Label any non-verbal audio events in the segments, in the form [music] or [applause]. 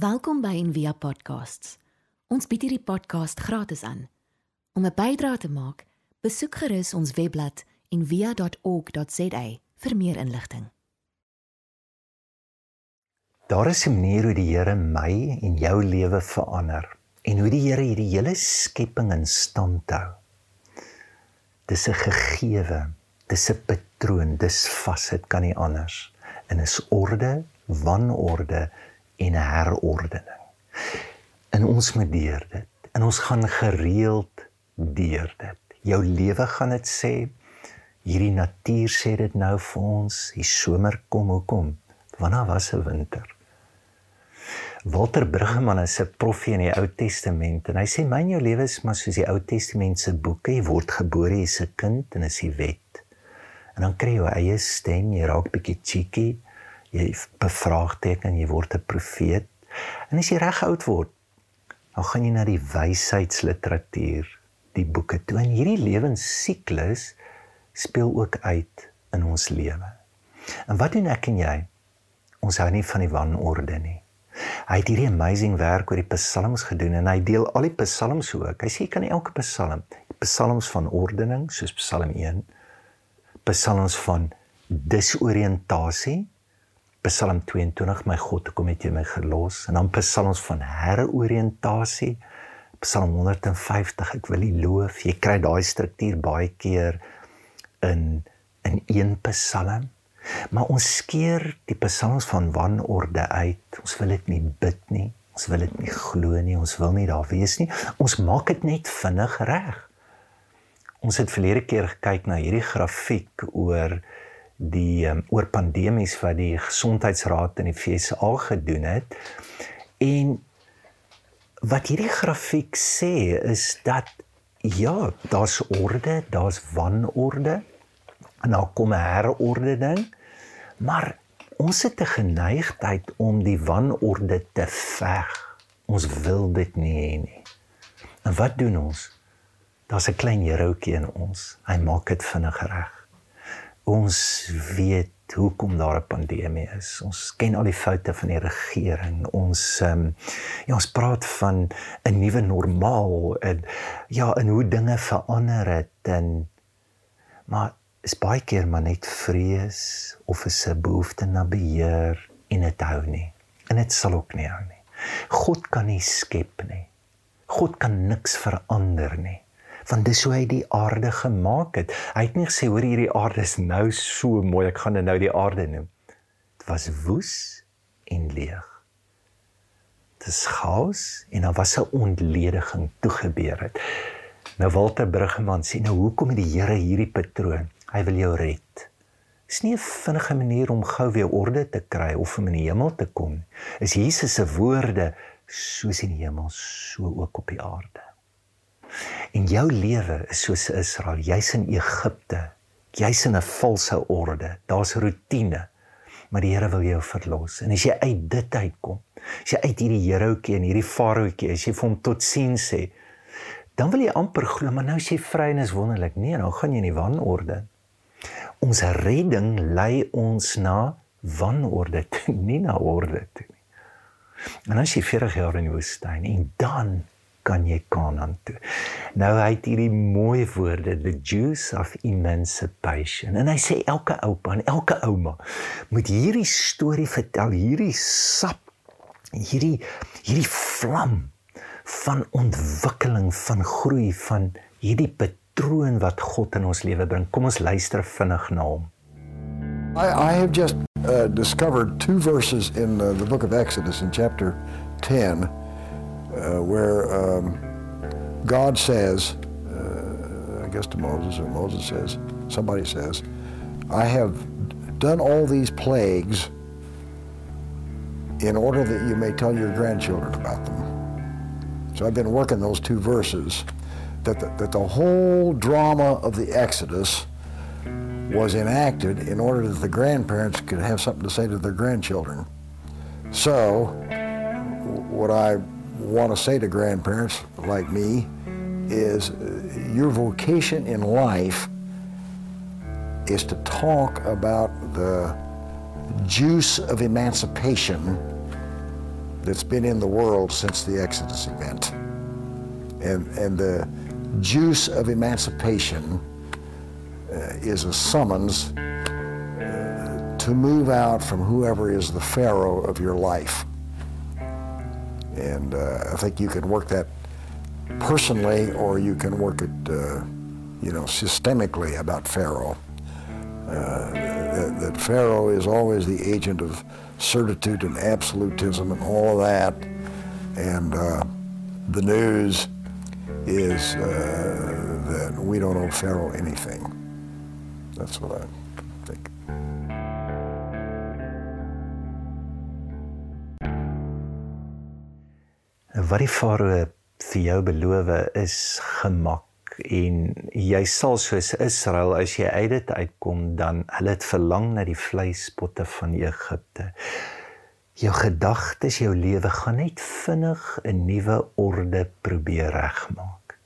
Welkom by Envia Podcasts. Ons bied hierdie podcast gratis aan. Om 'n bydrae te maak, besoek gerus ons webblad en via.org.za vir meer inligting. Daar is 'n manier hoe die Here my en jou lewe verander en hoe die Here hierdie hele skepping in stand hou. Dis 'n gegewe, dis 'n patroon, dis vas, dit kan nie anders. En is orde, wanorde en herordening. En ons moet deur dit. En ons gaan gereeld deur dit. Jou lewe gaan dit sê. Hierdie natuur sê dit nou vir ons. Die somer kom, hoekom? Wanneer was 'n winter? Walter Bruggeman is 'n profie in die Ou Testament en hy sê myn jou lewe is maar soos die Ou Testament se boeke. Jy word gebore as 'n kind en is die wet. En dan kry jy jou eie stem, jy raak bietjie cheeky, jy bevraagteken, jy word 'n profeet. En as jy reg oud word, dan gaan jy na die wysheidsliteratuur, die boeke toe. En hierdie lewensiklus speel ook uit in ons lewe. En wat doen ek en jy? Ons hou nie van die wanorde nie. Hy het hierdie amazing werk oor die psalms gedoen en hy deel al die psalms ook. Hy sê jy kan elke psalm, psalms van ordening soos Psalm 1, psalms van disoriëntasie, Psalm 22, my God, kom het jy my gelos en dan psalms van heroriëntasie, Psalm 150, ek wil U loof. Jy kry daai struktuur baie keer in in een psalm. Maar ons skeer die psalms van wanorde uit. Ons wil dit nie bid nie. Ons wil dit nie glo nie. Ons wil nie daar wees nie. Ons maak dit net vinnig reg. Ons het verlede keer gekyk na hierdie grafiek oor die um, oor pandemies wat die gesondheidsraad in die FSA gedoen het. En wat hierdie grafiek sê is dat ja, daar's orde, daar's wanorde en dan kom 'n herordening. Maar ons het 'n geneigtheid om die wanorde te veg. Ons wil dit nie hê nie. En wat doen ons? Daar's 'n klein heroutjie in ons. Hy maak dit vinnig reg. Ons weet hoekom daar 'n pandemie is. Ons ken al die foute van die regering. Ons ehm um, ja, ons praat van 'n nuwe normaal en ja, en hoe dinge verander het en maar is baie keer maar net vrees of 'n behoefte na beheer en dit hou nie. En dit sal ook nie hou nie. God kan nie skep nie. God kan niks verander nie. Want dis hoe hy die aarde gemaak het. Hy het nie gesê hoor hierdie aarde is nou so mooi, ek gaan dit nou die aarde noem. Dit was woes en leeg. Dit is chaos en daar was 'n ontlediging toe gebeur het. Nou Walter Bruggeman sê nou hoekom het die Here hierdie patroon? Hy wil jou red. Dis nie 'n vinnige manier om gou weer orde te kry of om in die hemel te kom. Is Jesus se woorde soos in die hemel, so ook op die aarde. En jou lewe is soos Israel, jy's in Egipte. Jy's in 'n valse orde. Daar's rotine. Maar die Here wil jou verlos. En as jy uit dit uitkom, as jy uit hierdie heroutjie en hierdie faraootjie, as jy vir hom totsiens sê, dan wil jy amper glo, maar nou is jy vry en is wonderlik. Nee, nou gaan jy in die wanorde ons redding lei ons na wanorde [laughs] nie na orde toe nie. En as jy 40 jaar in die woestyn en dan kan jy Kanaan toe. Nou hy het hierdie mooi woorde, the juice of emancipation. En hy sê elke oupa en elke ouma moet hierdie storie vertel, hierdie sap, hierdie hierdie vlam van ontwikkeling, van groei, van hierdie patroon wat God in ons lewe bring. Kom ons luister vinnig na hom. I, I have just uh, discovered two verses in uh, the book of Exodus in chapter 10 uh, where um, God says, uh, I guess to Moses, or Moses says, somebody says, I have done all these plagues in order that you may tell your grandchildren about them. So I've been working those two verses that the, that the whole drama of the Exodus was enacted in order that the grandparents could have something to say to their grandchildren. So, what I want to say to grandparents like me is your vocation in life is to talk about the juice of emancipation that's been in the world since the Exodus event. And, and the juice of emancipation uh, is a summons uh, to move out from whoever is the Pharaoh of your life. And uh, I think you can work that personally or you can work it, uh, you know, systemically about Pharaoh. Uh, that, that Pharaoh is always the agent of certitude and absolutism and all of that. And uh, the news is uh, that we don't owe Pharaoh anything. That's what I Wat die farao vir jou beloof is gemak en jy sal soos Israel as jy uit dit uitkom dan hulle het verlang na die vleispotte van Egipte. Jou gedagtes, jou lewe gaan net vinnig 'n nuwe orde probeer regmaak.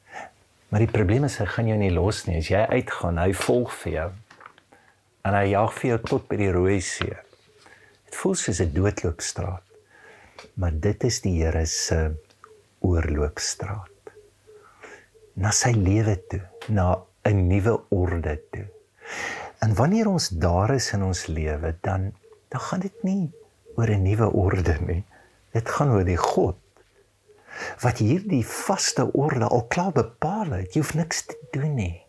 Maar die probleem is hy gaan jou nie los nie. As jy uitgaan, hy volg vir jou. En hy jag vir jou tot by die Rooi See. Dit voel soos 'n doodloopstraat. Maar dit is die Here se oorloopstraat na sy lewe toe, na 'n nuwe orde toe. En wanneer ons daar is in ons lewe, dan dan gaan dit nie oor 'n nuwe orde nie. Dit gaan oor die God wat hierdie vaste orde al klaar bepaal het. Jy hoef niks te doen nie.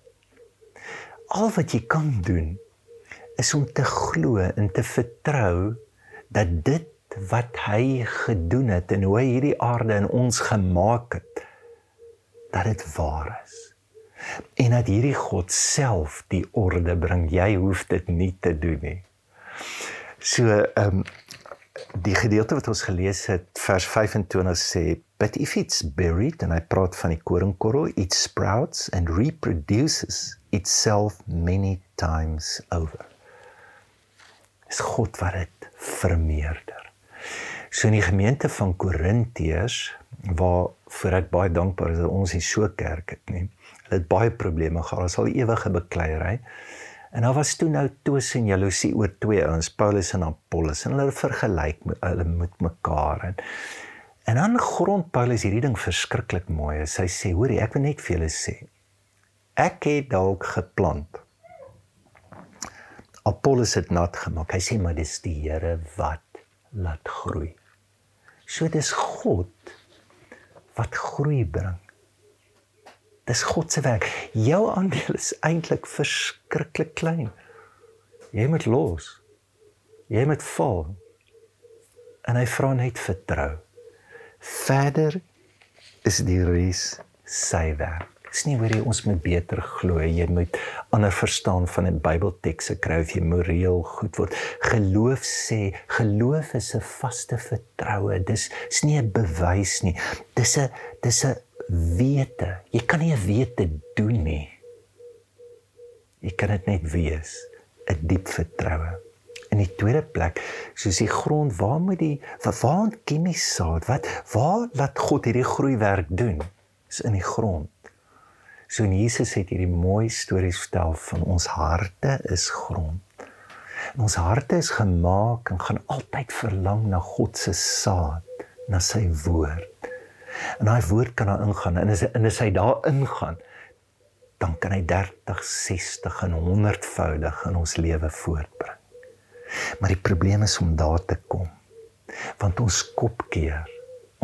Al wat jy kan doen is om te glo en te vertrou dat dit wat hy gedoen het en hoe hy hierdie aarde in ons gemaak het dat dit waar is. En dat hierdie God self die orde bring. Jy hoef dit nie te doen nie. So ehm um, die gedeelte wat ons gelees het vers 25 sê but if it's buried and I praat van die koringkorrel it sprouts and reproduces itself many times over. Is God wat dit vermeerder. So in die gemeente van Korintiërs waar vir ek baie dankbaar is dat ons hier so kerk het nie. Hulle het baie probleme gehad. Hulle sal ewige bekleierery. En daar was toe nou twis en jaloesie oor twee ouens, Paulus en Apollos, en hulle vergelyk hulle met mekaar en en dan grond Paulus hierdie ding verskriklik mooi. Hy sê, hoorie, ek wil net vir julle sê. Ek het dalk geplant. Apollos het nat gemaak. Hy sê maar dis die Here wat laat groei. So dis God wat groei bring. Dis God se werk. Jou aandeel is eintlik verskriklik klein. Jy moet los. Jy moet val. En hy vra net vertrou. Verder is die res sy werk. Dis nie hoe jy ons moet beter glo. Jy moet ander verstaan van 'n Bybeltekse kry of jy moreel goed word. Geloof sê, geloof is 'n vaste vertroue. Dis is nie 'n bewys nie. Dis 'n dis 'n wete. Jy kan nie 'n wete doen nie. Jy kan dit net wees, 'n diep vertroue. In die tweede plek, soos die grond, waar moet die waar ken die saad? Wat waar laat God hierdie groeiwerk doen? Is in die grond. So en Jesus het hierdie mooi stories vertel van ons harte is grond. En ons harte is gemaak en gaan altyd verlang na God se saad, na sy woord. En daai woord kan daar ingaan en as en as hy daar ingaan, dan kan hy 30, 60 en 100voudig in ons lewe voortbring. Maar die probleem is om daar te kom. Want ons kop keer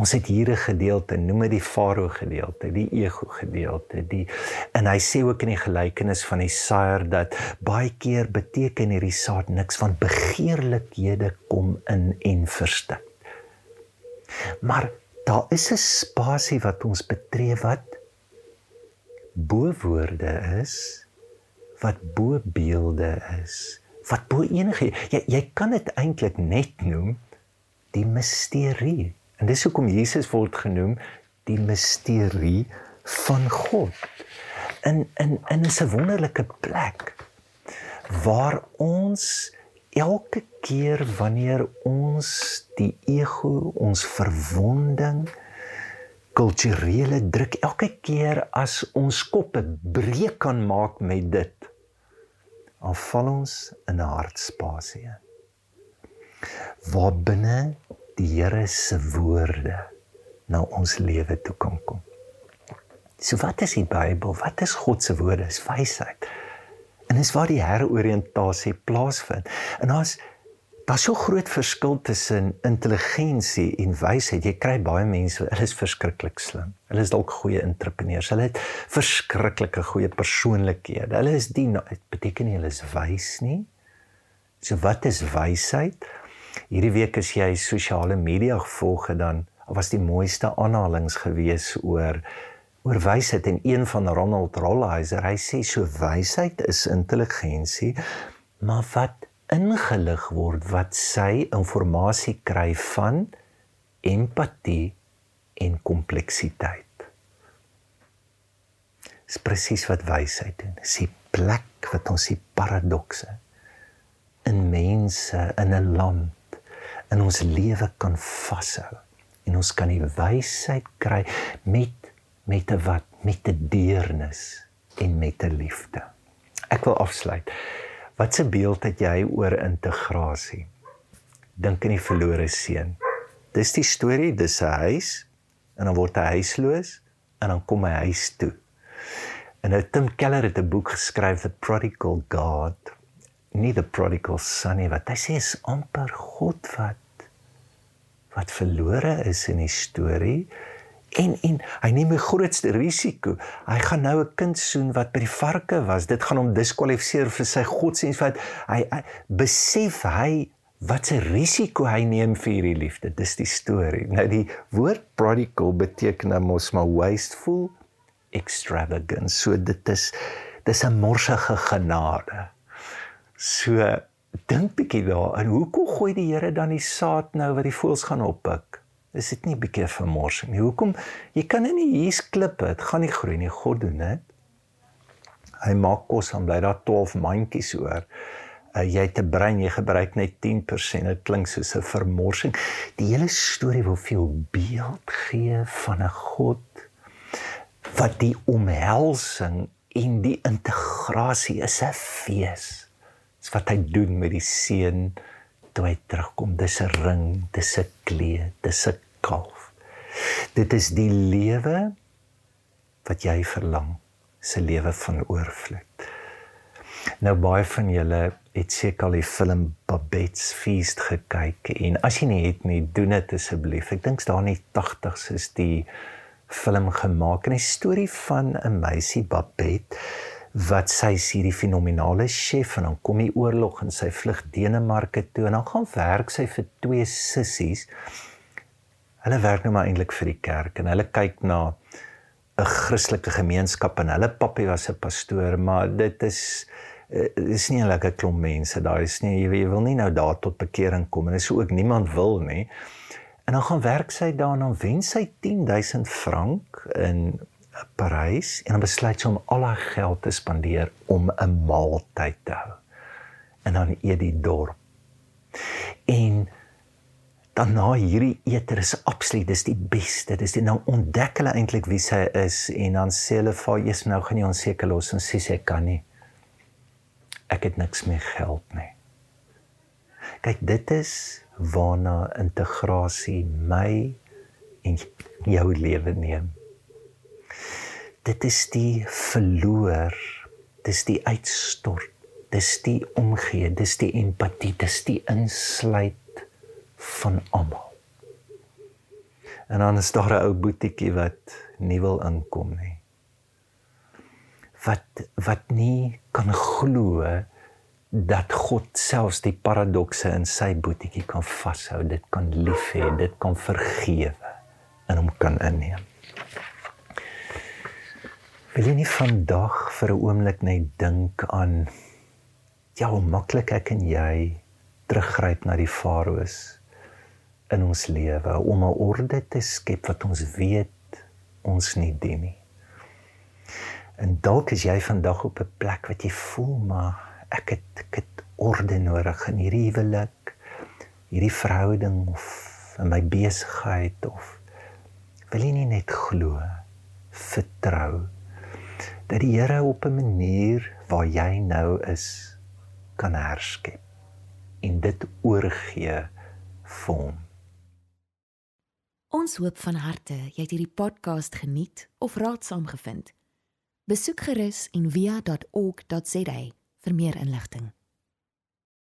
Ons het hier 'n gedeelte, noem dit die farao gedeelte, die ego gedeelte, die en hy sê ook in die gelykenis van die saaier dat baie keer beteken hierdie saad niks want begeerlikhede kom in en verstik. Maar daar is 'n spasie wat ons betree wat bo woorde is, wat bo beelde is, wat bo enige jy jy kan dit eintlik net noem die misterie En dis hoekom Jesus word genoem die misterie van God. In in in 'n wonderlike plek waar ons elke keer wanneer ons die ego, ons verwonding, kulturele druk elke keer as ons koppe breek kan maak met dit, aanval ons in 'n hartspasie. Waar binne die Here se woorde na ons lewe toe kan kom. So wat is die Bybel? Wat is God se woorde? Dis wysheid. En dis waar die heroriëntasie plaasvind. En daar's daar's so groot verskil tussen intelligensie en wysheid. Jy kry baie mense, hulle is verskriklik slim. Hulle is dalk goeie entrepreneurs. Hulle het verskriklike goeie persoonlikhede. Hulle is die dit beteken nie hulle is wys nie. So wat is wysheid? Hierdie week as jy sosiale media gevolg het dan was die mooiste aanhalings gewees oor oor wysheid en een van Ronald Rolheiser hy sê so wysheid is intelligensie maar wat ingelig word wat sy inligting kry van empatie en kompleksiteit. Dis presies wat wysheid doen. Dis die plek wat ons die paradokse in mense in 'n land in ons lewe kan vashou en ons kan die wysheid kry met met 'n wat met 'n deernis en met 'n liefde. Ek wil afsluit. Wat 'n beeld het jy oor integrasie? Dink aan die verlore seun. Dis die storie, dis 'n huis en dan word hy huisloos en dan kom hy huis toe. En nou Tim Keller het 'n boek geskryf, The Prodigal God. Nie the prodigal son nie, wat hy sê is amper God wat wat verlore is in die storie En en hy neem 'n grootste risiko. Hy gaan nou 'n kind soen wat by die varke was. Dit gaan hom diskwalifiseer vir sy godsdienst wat hy, hy besef hy wat 'n risiko hy neem vir hierdie liefde. Dis die storie. Nou die woord prodigal beteken nou mos maar wasteful, extravagant. So dit is dis 'n morsige genade. So dink bietjie daaraan. Hoekom gooi die Here dan die saad nou wat die voëls gaan oppik? is dit nie 'n bietjie vermorsing nie. Hoekom? Jy kan nie hier's klippe, dit gaan nie groei nie. God doen dit. Hy maak kos en bly daar 12 mandjies oor. Uh, jy het 'n brein, jy gebruik net 10%. Dit klink soos 'n vermorsing. Die hele storie wil jou beeld gee van 'n God wat die omhelsing en die integrasie is 'n fees. Dis wat hy doen met die seun toe hy terugkom. Dis 'n ring, dis 'n kleed, dis 'n kalf. Dit is die lewe wat jy verlang, se lewe van oorvloed. Nou baie van julle het seker al die film Babette's Feast gekyk en as jy nie het nie, doen dit asseblief. Ek dink daar in die 80's is die film gemaak en 'n storie van 'n meisie Babette wat sy is hierdie fenominale chef en dan kom die oorlog en sy vlug Denemarke toe en dan gaan werk sy vir twee sissies. Hulle werk nou maar eintlik vir die kerk en hulle kyk na 'n Christelike gemeenskap en hulle pappie was 'n pastoor, maar dit is uh, is nie 'n lekker klomp mense. Daar is nie jy, jy wil nie nou daar tot bekering kom en dis ook niemand wil nie. En dan gaan werk sy daar en dan wen sy 10000 frank in Parys en dan besluit sy om al haar geld te spandeer om 'n maaltyd te hou. En dan eet die dorp. En dan na hierdie eter is absoluut dis die beste. Dis die nou ontdek hulle eintlik wie sy is en dan sê hulle vir Jesus nou gaan jy ons seker los en sê sy kan nie. Ek het niks meer geld nie. Kyk, dit is waarna integrasie my en jou lewe neem dit is die verloor. Dis die uitstort. Dis die omgee. Dis die empatie. Dis die insluit van almal. En dan is daar 'n ou boetiekie wat nie wil inkom nie. Wat wat nie kan glo dat God selfs die paradokse in sy boetiekie kan vashou. Dit kan lief hê. Dit kan vergewe en hom kan inneem Wil jy nie vandag vir 'n oomblik net dink aan ja, hoe maklik ek en jy teruggryp na die farao's in ons lewe om 'n orde te skep wat ons weet ons nie dien nie. En dalk is jy vandag op 'n plek wat jy voel maar ek het ek het orde nodig in hierdie huwelik, hierdie verhouding of in my besigheid of wil jy nie net glo, vertrou dat die Here op 'n manier waar jy nou is kan herskep en dit oorgee vir hom. Ons hoop van harte jy het hierdie podcast geniet of raadsaam gevind. Besoek gerus en via.ok.za vir meer inligting.